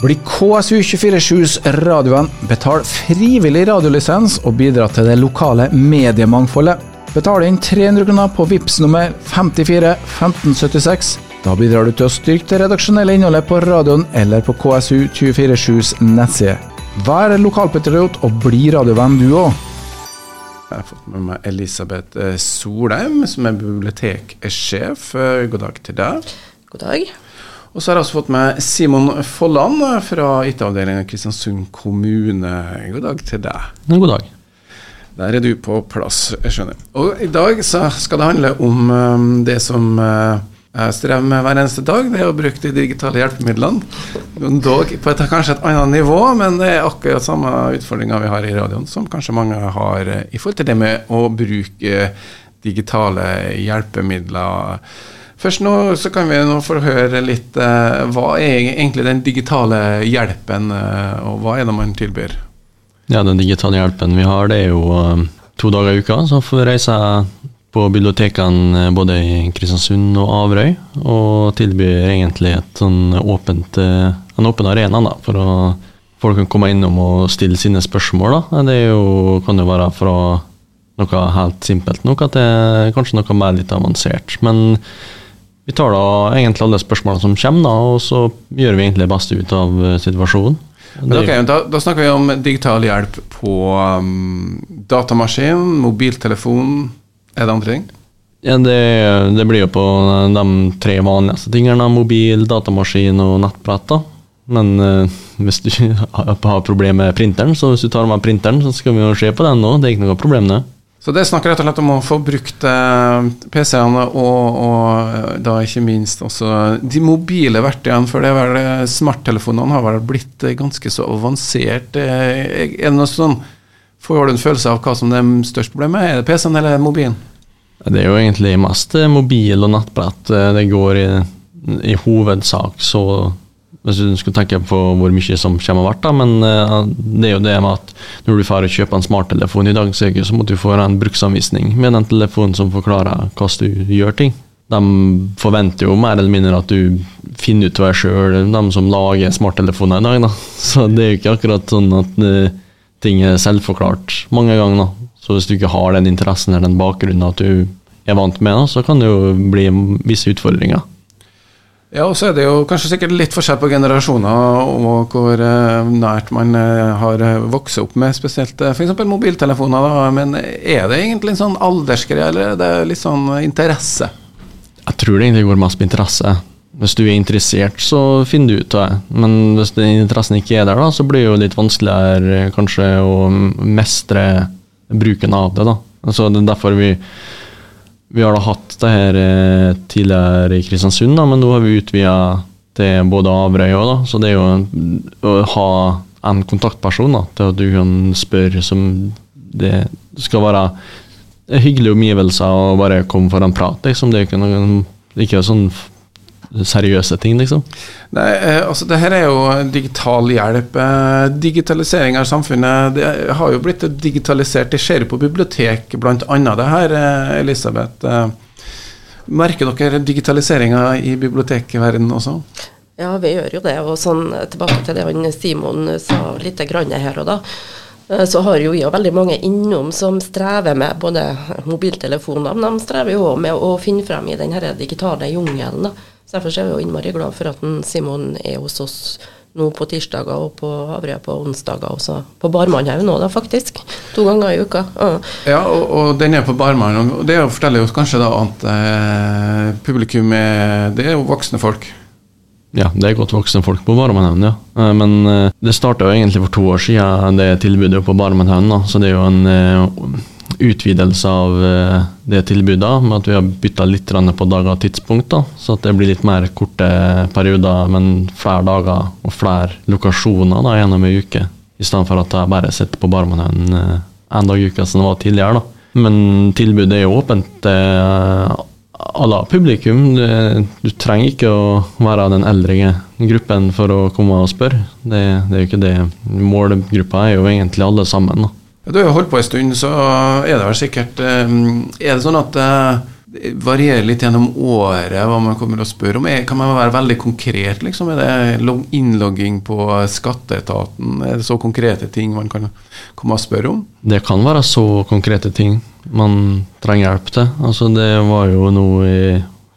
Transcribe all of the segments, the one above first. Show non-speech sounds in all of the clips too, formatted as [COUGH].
Bli KSU247s radiovenn, betal frivillig radiolisens og bidra til det lokale mediemangfoldet. Betal inn 300 kroner på VIPS nummer 54 1576. Da bidrar du til å styrke det redaksjonelle innholdet på radioen eller på KSU247s nettside. Vær lokalpatriot og bli radiovenn du òg. Jeg har fått med meg Elisabeth eh, Solheim, som er biblioteksjef. Eh, God dag til deg. God dag. Og så har jeg også fått med Simon Folland eh, fra IT-avdelingen Kristiansund kommune. God dag til deg. God dag. Der er du på plass, jeg skjønner. Og i dag så skal det handle om um, det som uh, jeg strever med hver eneste dag, det er å bruke de digitale hjelpemidlene. Dog på et, kanskje et annet nivå, men det er akkurat samme utfordringa vi har i radioen, som kanskje mange har uh, i forhold til det med å bruke digitale hjelpemidler. Først nå så kan vi nå få høre litt uh, hva er egentlig den digitale hjelpen, og hva er det man tilbyr? Ja, Den digitale hjelpen vi har, det er jo uh, to dager i uka. Så får reise på bibliotekene både i Kristiansund og Averøy, og tilbyr egentlig et sånn åpent, uh, en åpen arena da, for å folk kan komme innom og stille sine spørsmål. Da. Det jo, kan jo være fra noe helt simpelt noe til kanskje noe mer litt avansert. Men vi tar da egentlig alle spørsmålene som kommer, da, og så gjør vi egentlig det beste ut av situasjonen. Okay, da, da, snakker vi om digital hjelp på um, datamaskin, mobiltelefon. Er det andre ting? Ja, det, det, blir jo på de tre vanligste tingene. Mobil, datamaskin og nettbrett. da. Men uh, hvis du [LAUGHS] har problemer med printeren, så hvis du tar med printeren, så skal vi jo se på den nå. Det er ikke noe problem, det. Så det snakker rett og slett om å få brukt eh, PC-ene og, og, eh, da ikke minst også de mobile verktøyene, for det er vel eh, smarttelefonene har vel blitt ganske så avansert. Er det noe sånn Får du en følelse av hva som er det største problemet? Er det PC-en eller mobilen? Det er jo egentlig mest mobil og nettbrett. Det går i, i hovedsak så hvis du skulle tenke på hvor mye som kommer hvert, da, men uh, det er jo det med at når du får kjøpe en smarttelefon i dag, så, ikke, så må du få en bruksanvisning med den telefonen som forklarer hvordan du gjør ting. De forventer jo mer eller mindre at du finner ut av deg sjøl, de som lager smarttelefoner i dag. Da. [LAUGHS] Så det er jo ikke akkurat sånn at uh, ting er selvforklart mange ganger. Da. Så hvis du ikke har den interessen eller den bakgrunnen at du er vant med, da, så kan det jo bli visse utfordringer. Ja, og så er det jo kanskje sikkert litt forskjell på generasjoner og hvor uh, nært man uh, har eh, vokst opp med spesielt f.eks. mobiltelefoner. Da. Men er det egentlig en sånn aldersgreie, eller er det litt sånn interesse? Jeg tror det egentlig går mest på interesse. Hvis du er interessert, så finner du ut av det. Men hvis interessen ikke er der, da, så blir det jo litt vanskeligere kanskje å mestre bruken av det. da. Altså, det er derfor vi vi har da hatt det her eh, tidligere i Kristiansund, da, men nå har vi utvida til både Averøy òg, så det er jo å ha en kontaktperson da, til at du kan spørre som det skal være hyggelige omgivelser og bare komme for en prat. Liksom. Det er ikke noe ikke sånn seriøse ting, liksom? Nei, eh, altså det her er jo digital hjelp. Eh, digitalisering av samfunnet det har jo blitt digitalisert. Det skjer jo på bibliotek, bl.a. det her, eh, Elisabeth. Merker dere digitaliseringa i bibliotekverdenen også? Ja, vi gjør jo det. Og sånn tilbake til det han Simon sa litt grann her og da. Så har jo vi veldig mange innom som strever med både mobiltelefoner, men de strever jo òg med å finne frem i den digitale jungelen. da. Så Derfor er vi jo innmari glad for at Simon er hos oss nå på tirsdager og på Averøy på onsdager også. På Barmannhaugen nå, da, faktisk. To ganger i uka. Ja, ja og, og, den er på Barmann. Og det forteller jo kanskje da at eh, publikum er Det er jo voksne folk. Ja, det er godt voksne folk på Barmannhaugen, ja. Eh, men eh, det starta jo egentlig for to år siden, det tilbudet på Barmannhaugen. Så det er jo en eh, utvidelse av eh, det tilbudet, med at vi har bytta litt på dager og tidspunkt. Da, så at det blir litt mer korte perioder, men flere dager og flere lokasjoner da, gjennom ei uke. I stedet for at jeg bare sitter på Barmanhaugen én dag i uka som det var tidligere. Da. Men tilbudet er jo åpent til alle publikum. Du, trenger ikke å være den eldre gruppen for å komme og spørre. Det, det er jo ikke det. Målgruppa er jo egentlig alle sammen. da. Du har jo holdt på en stund, så er det vel sikkert eh, Er det sånn at eh, det varierer litt gjennom året hva man kommer og spør om. Kan man være veldig konkret? Liksom? Er det innlogging på skatteetaten? Er det så konkrete ting man kan komme og spørre om? Det kan være så konkrete ting man trenger hjelp til. Altså det var jo noe i,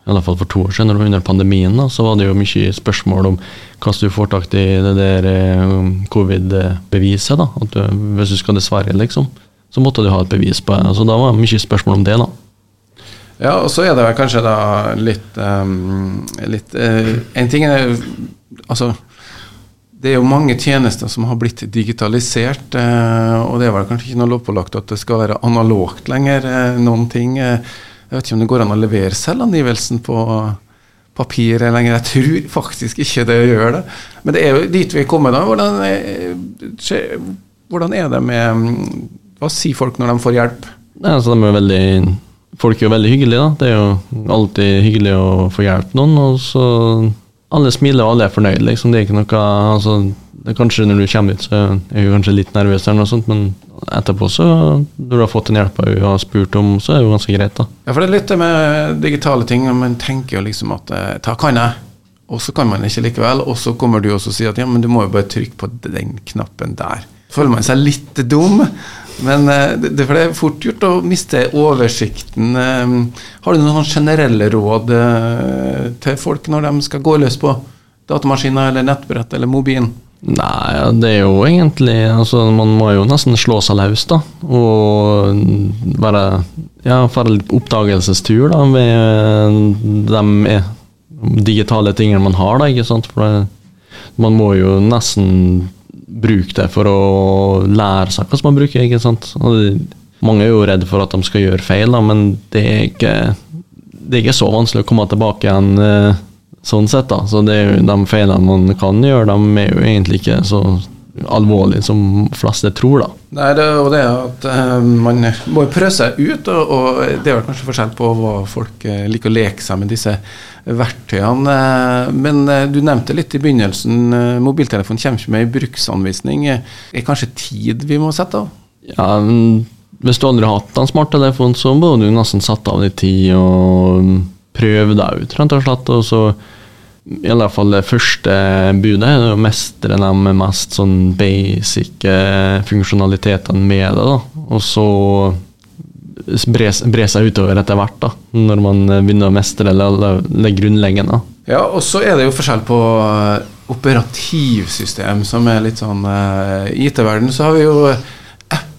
i alle fall for to år siden, under pandemien, da, så var det jo mye spørsmål om hvordan du får tak i det der eh, covid-beviset. da, at du, Hvis du skal til Sverige, liksom, så måtte du ha et bevis på det. Så da var det mye spørsmål om det. da. Ja, og så er det vel kanskje da litt, um, litt uh, En ting er Altså, det er jo mange tjenester som har blitt digitalisert, eh, og det er vel kanskje ikke noe lovpålagt at det skal være analogt lenger, noen ting. Jeg vet ikke om det går an å levere selvangivelsen på papir lenger. Jeg tror faktisk ikke det gjør det. Men det er jo dit vi er kommet da. Hvordan er, hvordan er det med mm, Hva sier folk når de får hjelp? Nei, altså, de er veldig, folk er jo veldig hyggelige. da. Det er jo alltid hyggelig å få hjelp noen. og så Alle smiler og alle er fornøyd. liksom. Det er ikke noe, altså, det er Kanskje når du kommer ut, så er du kanskje litt nervøs, eller noe sånt, men etterpå, så når du har fått den hjelpa hun har spurt om, så er det jo ganske greit. da. Ja, for det er litt det med digitale ting. Man tenker jo liksom at eh, ta kan jeg, og så kan man ikke likevel. Og så kommer du også og sier at ja, men du må jo bare trykke på den knappen der. Føler man seg litt dum, men eh, det, det er fort gjort å miste oversikten. Eh, Har du noen generelle råd til folk når de skal gå løs på datamaskiner eller nettbrett eller mobilen? Nei, det er jo egentlig altså Man må jo nesten slå seg løs, da. Og være Ja, fare litt oppdagelsestur, da, med de digitale tingene man har, da, ikke sant. For det, man må jo nesten bruke det for å lære seg hva man bruker, ikke sant. Og det, mange er jo redd for at de skal gjøre feil, da, men det er ikke det er ikke så vanskelig å komme tilbake igjen eh, sånn sett. da, så det er jo De feilene man kan gjøre, de er jo egentlig ikke så alvorlige som fleste tror. da. Nei, det er jo det at uh, man må prøve seg ut, og, og det er vel kanskje forskjell på hva folk uh, liker å leke seg med disse verktøyene. Uh, men du nevnte litt i begynnelsen, mobiltelefonen kommer ikke med i bruksanvisning. Er kanskje tid vi må sette av? Ja, Hvis du aldri har hatt en smarttelefon, så må du nesten sette av litt tid og prøve deg ut, rett og slett. Og så i alle fall det første budet er å mestre de mest sånn basic eh, funksjonalitetene med det. da. Og så bre, seg utover etter hvert, da, når man begynner å mestre det, det grunnleggende. Ja, og så er det jo forskjell på eh, operativsystem, som er litt sånn eh, I IT-verden så har vi jo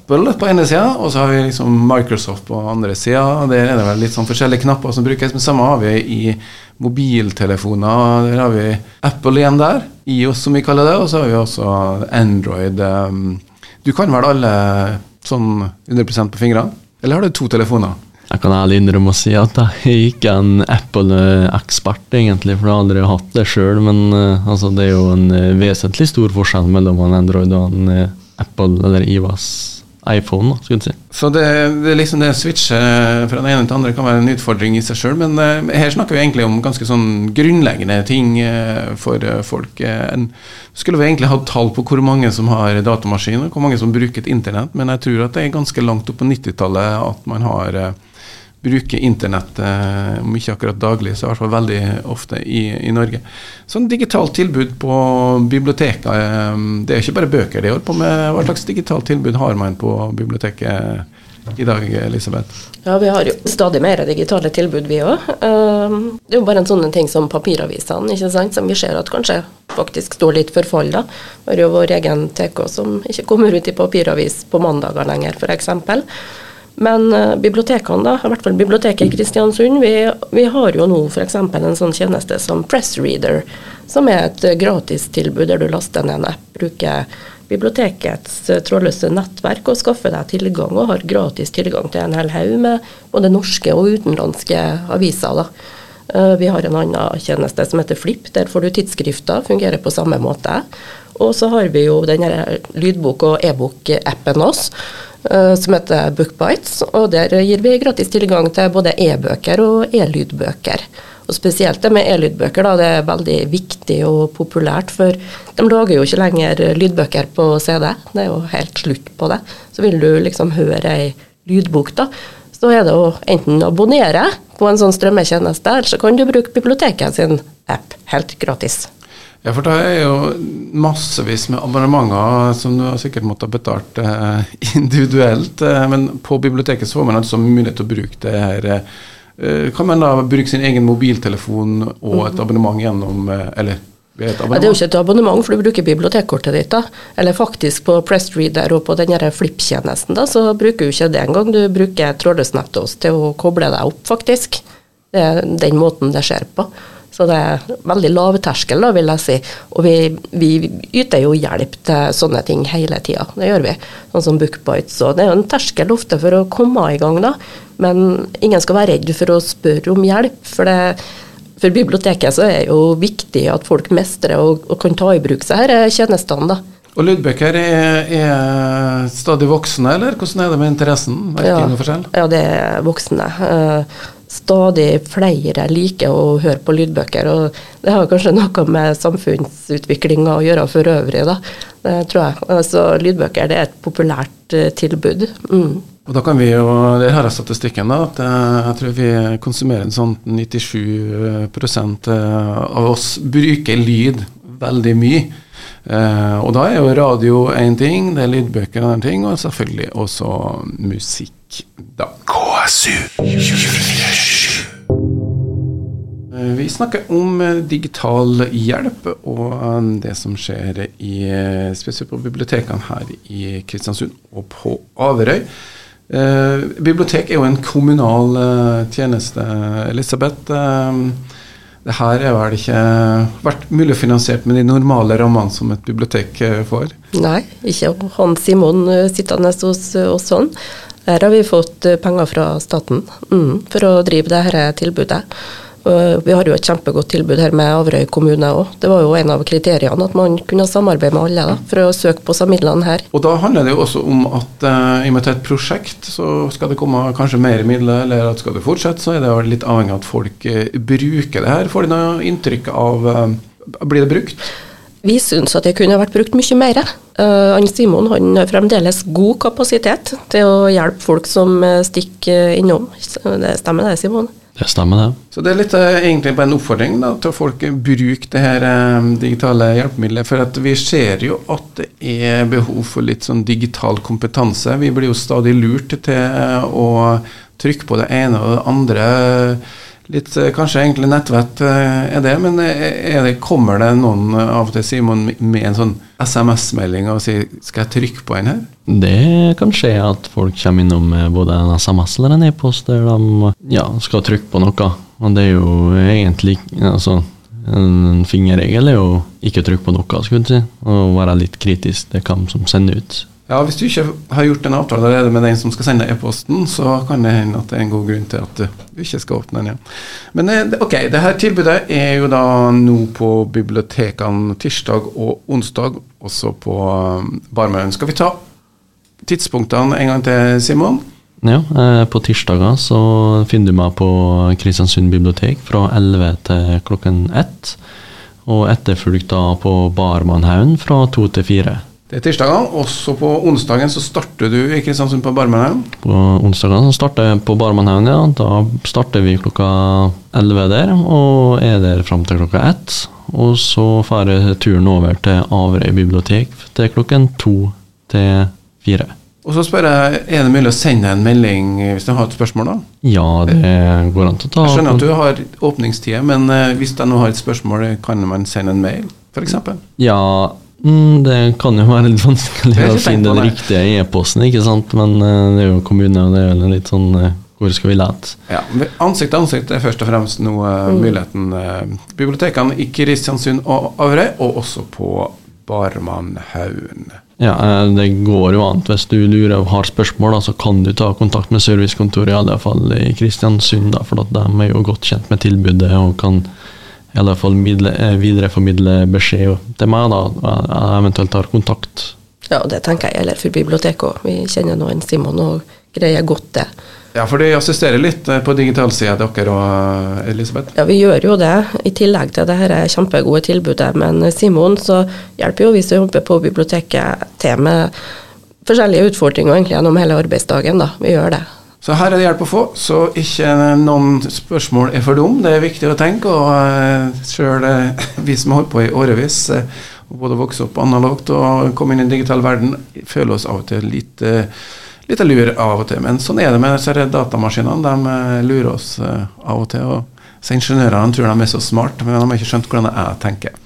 Apple på ene sida, og så har vi liksom Microsoft på andre sida. Der er det vel litt sånn forskjellige knapper som brukes, men samme har vi i mobiltelefoner. Der har vi Apple igjen der, IOS som vi kaller det, og så har vi også Android. Um, Du kan vel alle sånn 100 på fingrene? Eller har du to telefoner? Jeg kan ærlig innrømme å si at jeg ikke en Apple-ekspert, egentlig, for jeg har aldri hatt det sjøl. Men eh, altså, det er jo en eh, vesentlig stor forskjell mellom en Android og en eh, Apple eller IVAs iPhone. Skulle du si. Så det, det liksom det switchet fra den ene til den andre kan være en utfordring i seg sjøl, men uh, her snakker vi egentlig om ganske sånn grunnleggende ting uh, for uh, folk. Eh, en, skulle vi egentlig hatt tall på hvor mange som har datamaskin, og hvor mange som bruker et internett, men jeg tror at det er ganske langt opp på 90-tallet at man har eh, bruker internett, eh, om ikke akkurat daglig, så i hvert fall veldig ofte i, i Norge. Sånn digitalt tilbud på biblioteket, eh, det er ikke bare bøker de holder på med. Hva slags digitalt tilbud har man på biblioteket i dag, Elisabeth? Ja, vi har jo stadig mer digitale tilbud, vi òg. Det er jo bare en sånn ting som papiravisene, ikke sant, som vi ser at kanskje faktisk står litt for fall. da. Vi har jo vår egen TK som ikke kommer ut i papiravis på mandager lenger, f.eks. Men uh, bibliotekene, da, i hvert fall biblioteket i Kristiansund, vi, vi har jo nå f.eks. en sånn tjeneste som Pressreader, som er et uh, gratistilbud der du laster ned en app, bruker bibliotekets uh, trådløse nettverk og skaffer deg tilgang, og har gratis tilgang til en hel haug med både norske og utenlandske aviser. da. Vi har en annen tjeneste som heter Flipp. Der får du tidsskrifter, fungerer på samme måte. Og så har vi jo den lydbok- og e-bok-appen oss, som heter Bookbites. Og der gir vi gratis tilgang til både e-bøker og e-lydbøker. Og spesielt det med e-lydbøker, da, det er veldig viktig og populært, for de lager jo ikke lenger lydbøker på CD. Det er jo helt slutt på det. Så vil du liksom høre ei lydbok, da, så er det å enten abonnere på en sånn strømmetjeneste, eller så kan du bruke biblioteket sin app helt gratis. Ja, for det er jo massevis med abonnementer som du sikkert måtte ha betalt eh, [LAUGHS] individuelt. Eh, men på biblioteket så får man altså mulighet til å bruke det her. Eh, kan man da bruke sin egen mobiltelefon og et abonnement gjennom Eller Ja, det er jo ikke et abonnement, for du bruker bibliotekkortet ditt. da. Eller faktisk på Pressreader og på den her Flip-tjenesten, da, så bruker du ikke det engang. Du bruker trådløst nettost til å koble deg opp, faktisk. Det er den måten det skjer på. Så det er veldig lavterskel, da, vil jeg si. Og vi, vi yter jo hjelp til sånne ting hele tida. Det gjør vi. Sånn som Bookbites. Og det er jo en terskel ofte for å komme i gang, da. Men ingen skal være redd for å spørre om hjelp. For det for biblioteket så er det jo viktig at folk mestrer og, og kan ta i bruk seg her tjenestene. da. Og lydbøker er, er stadig voksne, eller hvordan er det med interessen? Ja, ja, det er voksne. Eh, Stadig flere liker å høre på lydbøker, og det har kanskje noe med samfunnsutviklinga å gjøre for øvrig, da. Det tror jeg. Altså, lydbøker det er et populært eh, tilbud. Mm. Og da kan vi jo, Der har jeg statistikken. da, at eh, Jeg tror vi konsumerer en sånn 97 eh, av oss bruker lyd veldig mye. Eh, og da er jo radio én ting, det er lydbøker en annen ting, og selvfølgelig også musikk. Da. Eh, Vi snakker om eh, digital hjelp og eh, det som skjer i, spesielt på bibliotekene her i Kristiansund og på Averøy. Bibliotek er jo en kommunal tjeneste, Elisabeth. Det her er vel ikke vært mulig å finansiere med de normale rammene som et bibliotek får? Nei, ikke han Simon sittende hos oss sånn. Her har vi fått eh, penger fra staten mm, for å drive dette tilbudet. Vi har jo et kjempegodt tilbud her med Averøy kommune òg. Det var jo en av kriteriene at man kunne samarbeide med alle da, for å søke på seg midlene her. Og da handler det jo også om at eh, i og med at det er et prosjekt, så skal det komme kanskje mer midler, eller at skal det fortsette, så er det litt avhengig av at folk eh, bruker det her. Får de noe inntrykk av eh, Blir det brukt? Vi syns at det kunne vært brukt mye mer. Uh, Simon han har fremdeles god kapasitet til å hjelpe folk som eh, stikker innom. Det stemmer det, Simon? Det stemmer, det. Så det er litt uh, egentlig bare en oppfordring da, til folk bruke det her eh, digitale hjelpemiddelet. For at vi ser jo at det er behov for litt sånn digital kompetanse. Vi blir jo stadig lurt til uh, å trykke på det ene og det andre. Litt eh, Kanskje egentlig nettvett eh, er det, men eh, er det, kommer det noen av og til, Simon, med en sånn SMS-melding og sier 'skal jeg trykke på en her'? Det kan skje at folk kommer innom med både en SMS eller en e-post der de ja, skal trykke på noe. Og det er jo egentlig altså, En fingerregel er jo ikke trykke på noe, skulle du si. Og være litt kritisk til hvem som sender ut. Ja, Hvis du ikke har gjort en avtale allerede med den som skal sende e-posten, så kan det hende at det er en god grunn til at du ikke skal åpne den igjen. Men eh, ok, det her tilbudet er jo da nå på bibliotekene tirsdag og onsdag, også på Barmøen. Skal vi ta tidspunktene en gang til, Simon? Ja, eh, På tirsdager så finner du meg på Kristiansund bibliotek fra 11 til klokken 1. Og etterfulgt da på Barmannhaugen fra 2 til 4. Det er tirsdager. Også på onsdagen så starter du i Kristiansund på Barmenhaugen? På onsdagen så starter jeg på Barmenhaugen, ja. Da starter vi klokka 11 der, og er der fram til klokka 1. Og så farer turen over til Averøy bibliotek til klokken 2 til 4. Og så spør jeg, er det mulig å sende en melding hvis du har et spørsmål, da? Ja, det går an til å ta Jeg skjønner at du har åpningstider, men eh, hvis jeg nå har et spørsmål, kan man sende en mail, f.eks.? Ja, mm, det kan jo være litt vanskelig å finne den riktige e-posten, ikke sant. Men uh, det er jo kommune, og det er vel litt sånn uh, Hvor skal vi lete? Ja, Ansikt til ansikt er først og fremst nå eh, muligheten. Uh, bibliotekene i Kristiansund og Averøy, og også på Barmannhaugen. Ja, det går jo an. Hvis du lurer og har spørsmål, da, så kan du ta kontakt med servicekontoret, i alle fall i Kristiansund, da, for at de er jo godt kjent med tilbudet og kan i alle fall eh, videreformidle beskjed til meg, da, og jeg eventuelt tar kontakt. Ja, det tenker jeg gjelder for biblioteket òg. Vi kjenner nå en Simon og greier godt det. Ja, for de assisterer litt eh, på digitalsida, dere og eh, Elisabeth. Ja, vi gjør jo det, i tillegg til det dette kjempegode tilbudet. Men Simon så hjelper jo vi som jobber på biblioteket til med forskjellige utfordringer egentlig gjennom hele arbeidsdagen. da. Vi gjør det. Så her er det hjelp å få, så ikke noen spørsmål er for dum. Det er viktig å tenke, og uh, sjøl uh, vi som har holdt på i årevis, uh, både vokse opp analogt og komme inn i den digital verden, føler oss av og til litt, litt lur av og til. Men sånn er det med disse datamaskinene. De lurer oss av og til. og så Ingeniørene tror de er så smart, men de har ikke skjønt hvordan jeg tenker.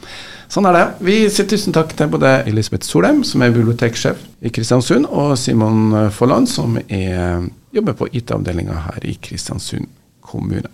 Sånn er det. Vi sier tusen takk til både Elisabeth Solheim, som er biblioteksjef i Kristiansund, og Simon Folland, som er, jobber på IT-avdelinga her i Kristiansund kommune.